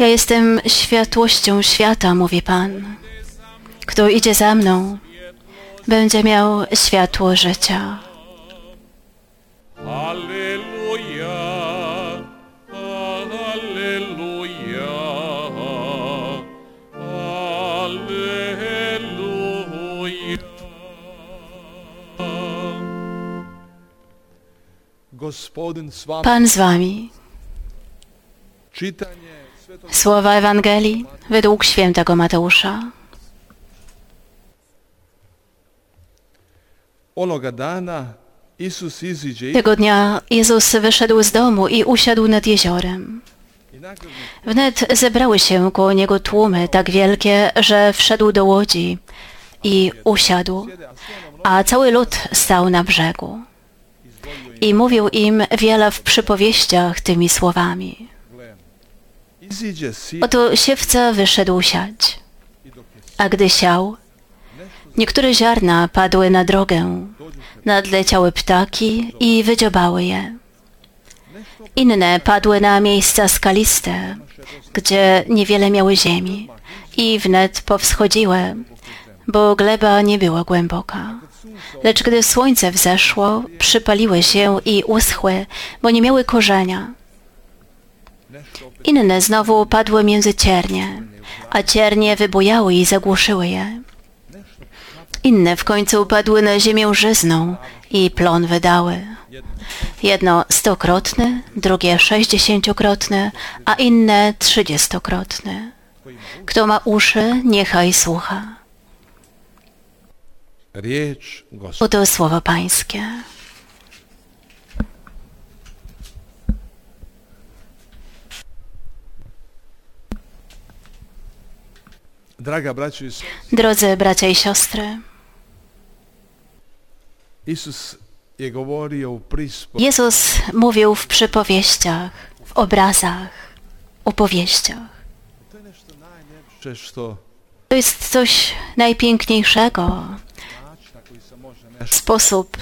Ja jestem światłością świata, mówi Pan. Kto idzie za mną, będzie miał światło życia. Alleluja, Alleluja, Alleluja. Pan z wami. Słowa Ewangelii według świętego Mateusza. Tego dnia Jezus wyszedł z domu i usiadł nad jeziorem. Wnet zebrały się koło niego tłumy tak wielkie, że wszedł do łodzi i usiadł, a cały lud stał na brzegu. I mówił im wiele w przypowieściach tymi słowami. Oto siewca wyszedł siać, a gdy siał, niektóre ziarna padły na drogę, nadleciały ptaki i wydziobały je. Inne padły na miejsca skaliste, gdzie niewiele miały ziemi i wnet powschodziły, bo gleba nie była głęboka. Lecz gdy słońce wzeszło, przypaliły się i uschły, bo nie miały korzenia. Inne znowu padły między ciernie, a ciernie wybujały i zagłuszyły je. Inne w końcu padły na ziemię żyzną i plon wydały. Jedno stokrotne, drugie sześćdziesięciokrotne, a inne trzydziestokrotne. Kto ma uszy, niechaj słucha. Oto słowo Pańskie. Drodzy bracia i siostry, Jezus mówił w przypowieściach, w obrazach, opowieściach. To jest coś najpiękniejszego, sposób,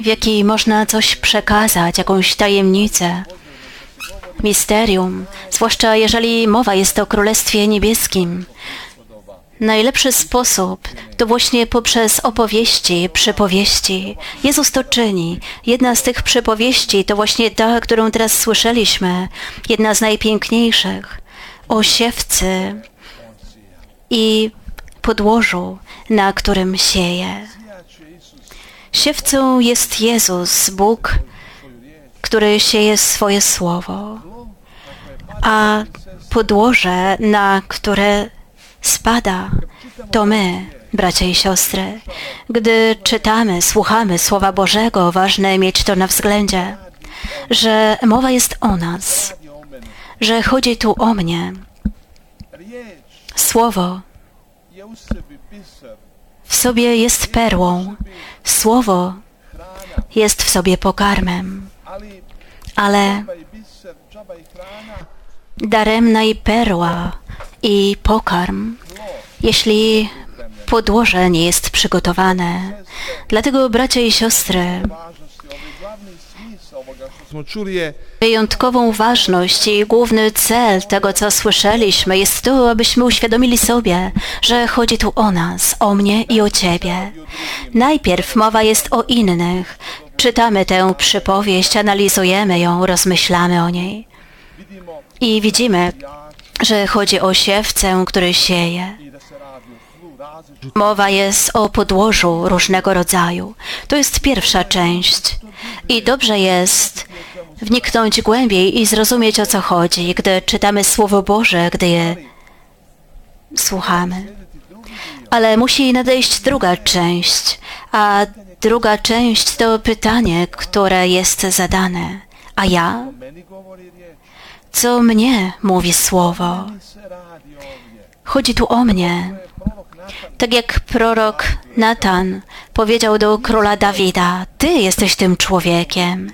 w jaki można coś przekazać, jakąś tajemnicę, misterium, zwłaszcza jeżeli mowa jest o Królestwie Niebieskim. Najlepszy sposób to właśnie poprzez opowieści, przypowieści. Jezus to czyni. Jedna z tych przypowieści to właśnie ta, którą teraz słyszeliśmy, jedna z najpiękniejszych, o siewcy i podłożu, na którym sieje. Siewcą jest Jezus, Bóg, który sieje swoje słowo, a podłoże, na które spada, to my, bracia i siostry. Gdy czytamy, słuchamy Słowa Bożego, ważne mieć to na względzie, że mowa jest o nas, że chodzi tu o mnie. Słowo w sobie jest perłą, Słowo jest w sobie pokarmem, ale daremna i perła i pokarm, jeśli podłoże nie jest przygotowane. Dlatego, bracia i siostry, wyjątkową ważność i główny cel tego, co słyszeliśmy, jest to, abyśmy uświadomili sobie, że chodzi tu o nas, o mnie i o Ciebie. Najpierw mowa jest o innych. Czytamy tę przypowieść, analizujemy ją, rozmyślamy o niej. I widzimy, że chodzi o siewcę, który sieje. Mowa jest o podłożu różnego rodzaju. To jest pierwsza część. I dobrze jest wniknąć głębiej i zrozumieć o co chodzi, gdy czytamy Słowo Boże, gdy je słuchamy. Ale musi nadejść druga część, a druga część to pytanie, które jest zadane. A ja? Co mnie mówi Słowo? Chodzi tu o mnie. Tak jak prorok Natan powiedział do króla Dawida, Ty jesteś tym człowiekiem.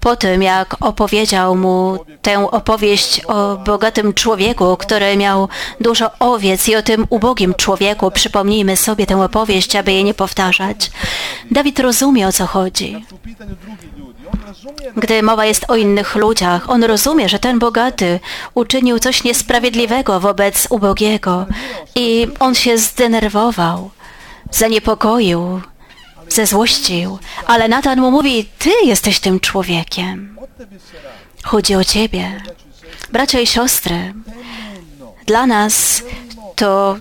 Po tym, jak opowiedział mu tę opowieść o bogatym człowieku, który miał dużo owiec i o tym ubogim człowieku, przypomnijmy sobie tę opowieść, aby jej nie powtarzać. Dawid rozumie, o co chodzi. Gdy mowa jest o innych ludziach, on rozumie, że ten bogaty uczynił coś niesprawiedliwego wobec ubogiego i on się zdenerwował, zaniepokoił, zezłościł, ale Natan mu mówi, ty jesteś tym człowiekiem. Chodzi o ciebie. Bracia i siostry, dla nas to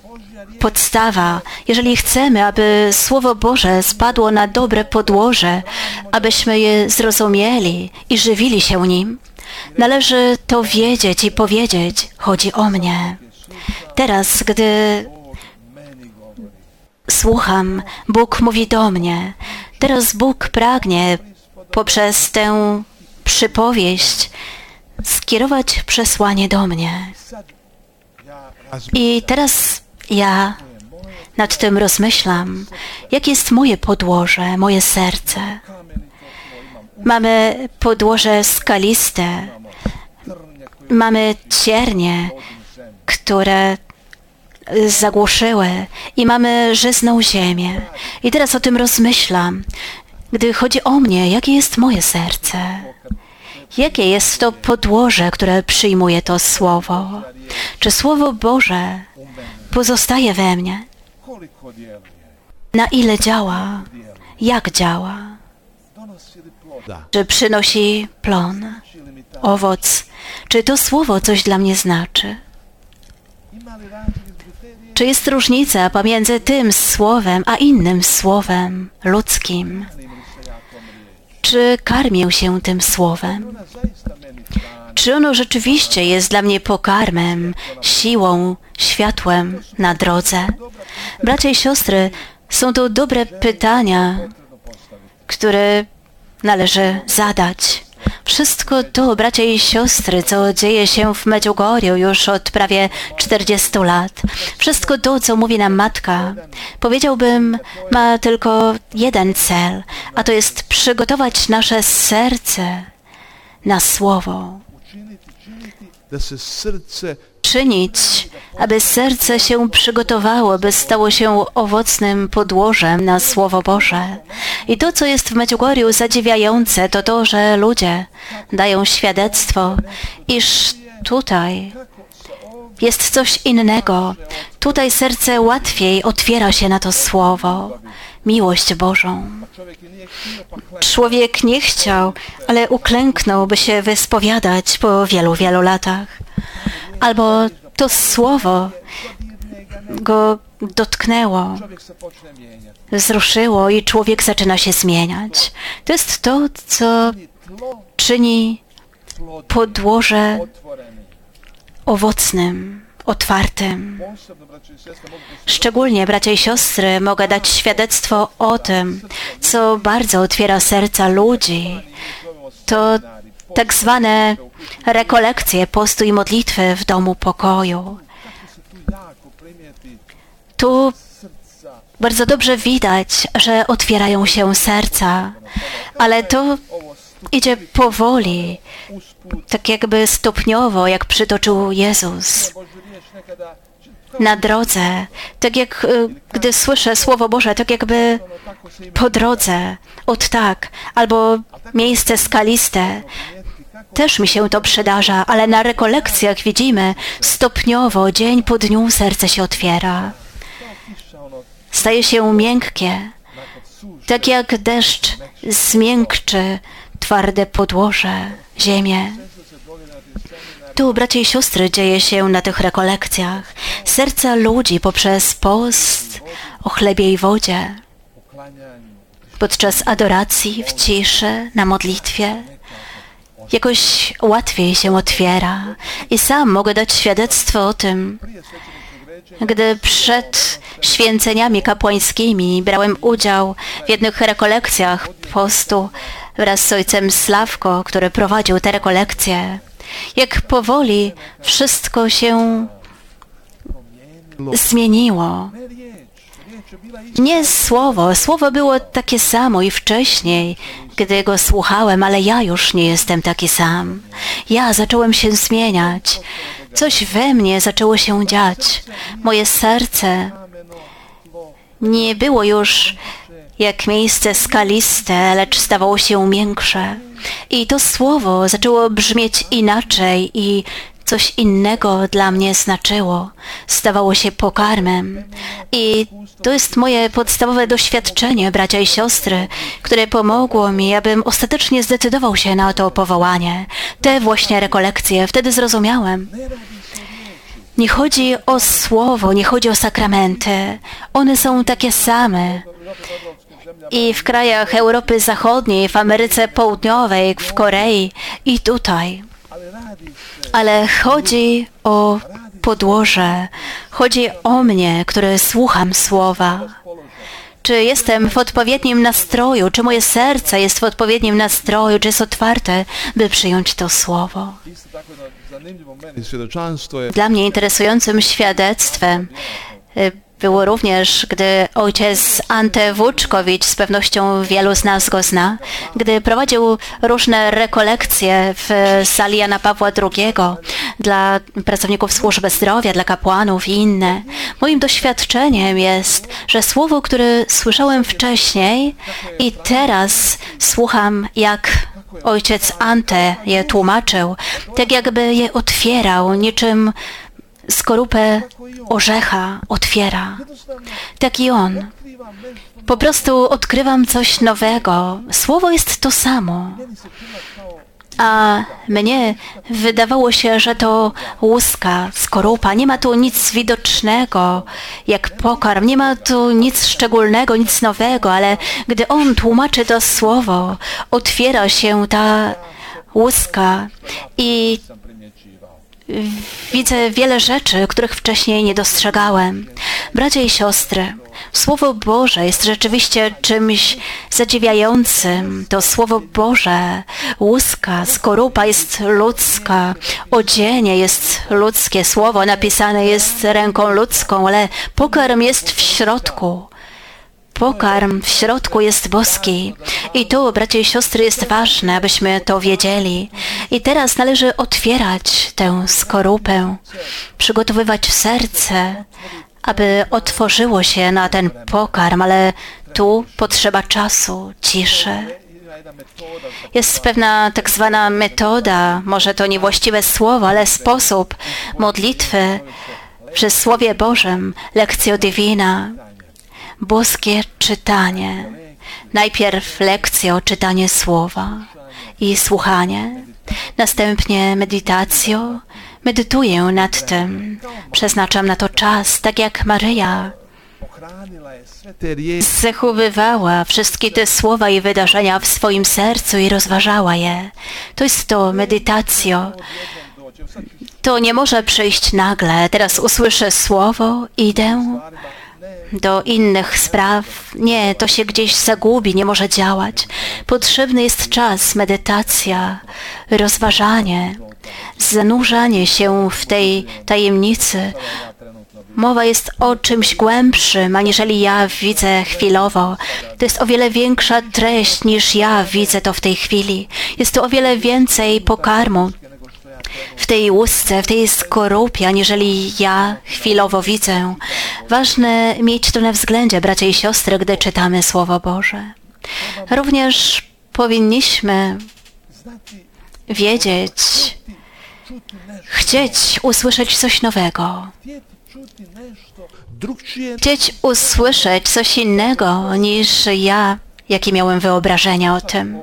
podstawa. Jeżeli chcemy, aby Słowo Boże spadło na dobre podłoże, abyśmy je zrozumieli i żywili się nim, należy to wiedzieć i powiedzieć, chodzi o mnie. Teraz, gdy słucham, Bóg mówi do mnie. Teraz Bóg pragnie poprzez tę przypowieść skierować przesłanie do mnie. I teraz ja nad tym rozmyślam, jakie jest moje podłoże, moje serce. Mamy podłoże skaliste, mamy ciernie, które zagłuszyły i mamy żyzną ziemię. I teraz o tym rozmyślam. Gdy chodzi o mnie, jakie jest moje serce? Jakie jest to podłoże, które przyjmuje to Słowo? Czy Słowo Boże pozostaje we mnie? Na ile działa? Jak działa? Czy przynosi plon, owoc? Czy to Słowo coś dla mnie znaczy? Czy jest różnica pomiędzy tym słowem a innym słowem ludzkim? Czy karmię się tym słowem? Czy ono rzeczywiście jest dla mnie pokarmem, siłą, światłem na drodze? Bracia i siostry, są to dobre pytania, które należy zadać. Wszystko to, bracia i siostry, co dzieje się w Medjugorju już od prawie 40 lat, wszystko to, co mówi nam matka, powiedziałbym, ma tylko jeden cel, a to jest przygotować nasze serce na słowo. Czynić, aby serce się przygotowało, by stało się owocnym podłożem na Słowo Boże. I to, co jest w Medjugorju zadziwiające, to to, że ludzie dają świadectwo, iż tutaj jest coś innego. Tutaj serce łatwiej otwiera się na to Słowo, miłość Bożą. Człowiek nie chciał, ale uklęknął, by się wyspowiadać po wielu, wielu latach. Albo to słowo go dotknęło, wzruszyło i człowiek zaczyna się zmieniać. To jest to, co czyni podłoże. Owocnym, otwartym. Szczególnie, bracia i siostry, mogę dać świadectwo o tym, co bardzo otwiera serca ludzi. To tak zwane rekolekcje postu i modlitwy w domu pokoju. tu bardzo dobrze widać, że otwierają się serca, ale to idzie powoli, tak jakby stopniowo, jak przytoczył Jezus. Na drodze, tak jak y, gdy słyszę Słowo Boże, tak jakby po drodze, od tak, albo miejsce skaliste. Też mi się to przydarza, ale na rekolekcjach widzimy stopniowo, dzień po dniu serce się otwiera. Staje się miękkie, tak jak deszcz zmiękczy twarde podłoże, ziemię. Tu, bracia i siostry, dzieje się na tych rekolekcjach. Serca ludzi poprzez post o chlebie i wodzie, podczas adoracji, w ciszy, na modlitwie, jakoś łatwiej się otwiera. I sam mogę dać świadectwo o tym, gdy przed święceniami kapłańskimi brałem udział w jednych rekolekcjach postu wraz z ojcem Slawko, który prowadził te rekolekcje. Jak powoli wszystko się zmieniło. Nie słowo, słowo było takie samo i wcześniej, gdy go słuchałem, ale ja już nie jestem taki sam. Ja zacząłem się zmieniać. Coś we mnie zaczęło się dziać. Moje serce nie było już jak miejsce skaliste, lecz stawało się miększe. I to słowo zaczęło brzmieć inaczej i coś innego dla mnie znaczyło. Stawało się pokarmem. I to jest moje podstawowe doświadczenie, bracia i siostry, które pomogło mi, abym ostatecznie zdecydował się na to powołanie. Te właśnie rekolekcje. Wtedy zrozumiałem. Nie chodzi o słowo, nie chodzi o sakramenty. One są takie same. I w krajach Europy Zachodniej, w Ameryce Południowej, w Korei i tutaj. Ale chodzi o podłoże. Chodzi o mnie, który słucham słowa. Czy jestem w odpowiednim nastroju? Czy moje serce jest w odpowiednim nastroju? Czy jest otwarte, by przyjąć to słowo? Dla mnie interesującym świadectwem y, było również, gdy ojciec Ante Włóczkowicz, z pewnością wielu z nas go zna, gdy prowadził różne rekolekcje w sali Jana Pawła II dla pracowników służby zdrowia, dla kapłanów i inne. Moim doświadczeniem jest, że słowo, które słyszałem wcześniej i teraz słucham, jak ojciec Ante je tłumaczył, tak jakby je otwierał, niczym skorupę orzecha otwiera. Tak i on. Po prostu odkrywam coś nowego. Słowo jest to samo. A mnie wydawało się, że to łuska, skorupa. Nie ma tu nic widocznego jak pokarm, nie ma tu nic szczególnego, nic nowego, ale gdy on tłumaczy to słowo, otwiera się ta łuska i. widzę wiele rzeczy, których wcześniej nie dostrzegałem. Bracia i siostry, Słowo Boże jest rzeczywiście czymś zadziwiającym. To Słowo Boże, łuska, skorupa jest ludzka, odzienie jest ludzkie, słowo napisane jest ręką ludzką, ale pokarm jest w środku. Pokarm w środku jest boski. I tu, bracia i siostry, jest ważne, abyśmy to wiedzieli. I teraz należy otwierać tę skorupę, przygotowywać serce, aby otworzyło się na ten pokarm, ale tu potrzeba czasu, ciszy. Jest pewna tak zwana metoda, może to niewłaściwe słowo, ale sposób modlitwy przy Słowie Bożym, lekcjo divina, boskie czytanie. Najpierw lekcjo, czytanie słowa i słuchanie. Następnie medytacjo. Medytuję nad tym. Przeznaczam na to czas, tak jak Maryja zachowywała wszystkie te słowa i wydarzenia w swoim sercu i rozważała je. To jest to medytacjo. To nie może przyjść nagle. Teraz usłyszę słowo, idę do innych spraw. Nie, to się gdzieś zagubi, nie może działać. Potrzebny jest czas, medytacja, rozważanie, zanurzanie się w tej tajemnicy. Mowa jest o czymś głębszym, aniżeli ja widzę chwilowo. To jest o wiele większa treść niż ja widzę to w tej chwili. Jest to o wiele więcej pokarmu w tej łusce, w tej skorupie, aniżeli ja chwilowo widzę. Ważne mieć to na względzie, bracia i siostry, gdy czytamy Słowo Boże. Również powinniśmy wiedzieć, chcieć usłyszeć coś nowego, chcieć usłyszeć coś innego niż ja, jakie miałem wyobrażenia o tym.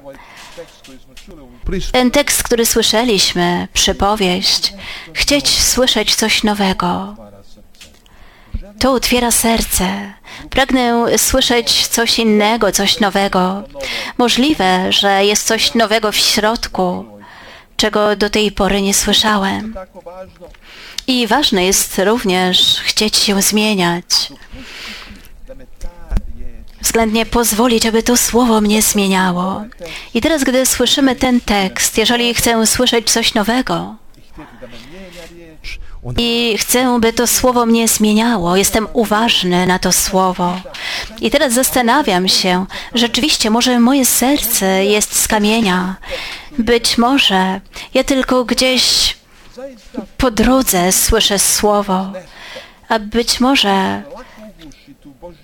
Ten tekst, który słyszeliśmy, przypowieść, chcieć słyszeć coś nowego. To otwiera serce. Pragnę słyszeć coś innego, coś nowego. Możliwe, że jest coś nowego w środku, czego do tej pory nie słyszałem. I ważne jest również chcieć się zmieniać, względnie pozwolić, aby to słowo mnie zmieniało. I teraz, gdy słyszymy ten tekst, jeżeli chcę słyszeć coś nowego, i chcę, by to słowo mnie zmieniało. Jestem uważny na to słowo. I teraz zastanawiam się, rzeczywiście, może moje serce jest z kamienia. Być może ja tylko gdzieś po drodze słyszę słowo, a być może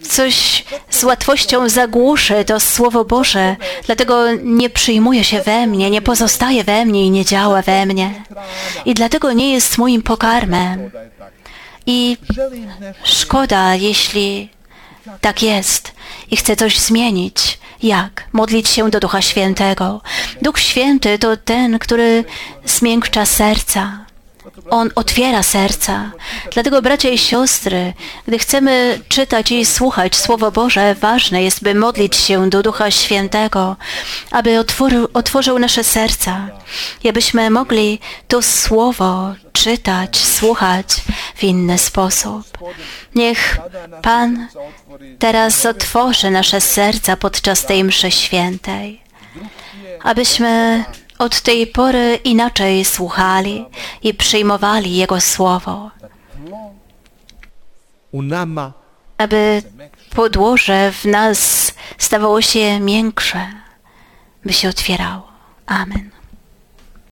coś z łatwością zagłuszy to Słowo Boże, dlatego nie przyjmuje się we mnie, nie pozostaje we mnie i nie działa we mnie. I dlatego nie jest moim pokarmem. I szkoda, jeśli tak jest i chcę coś zmienić. Jak? Modlić się do Ducha Świętego. Duch Święty to ten, który zmiękcza serca. On otwiera serca. Dlatego, bracia i siostry, gdy chcemy czytać i słuchać Słowo Boże, ważne jest, by modlić się do Ducha Świętego, aby otworzył, otworzył nasze serca i abyśmy mogli to Słowo czytać, słuchać w inny sposób. Niech Pan teraz otworzy nasze serca podczas tej mszy świętej, abyśmy od tej pory inaczej słuchali i przyjmowali Jego Słowo, aby podłoże w nas stawało się miększe, by się otwierało. Amen.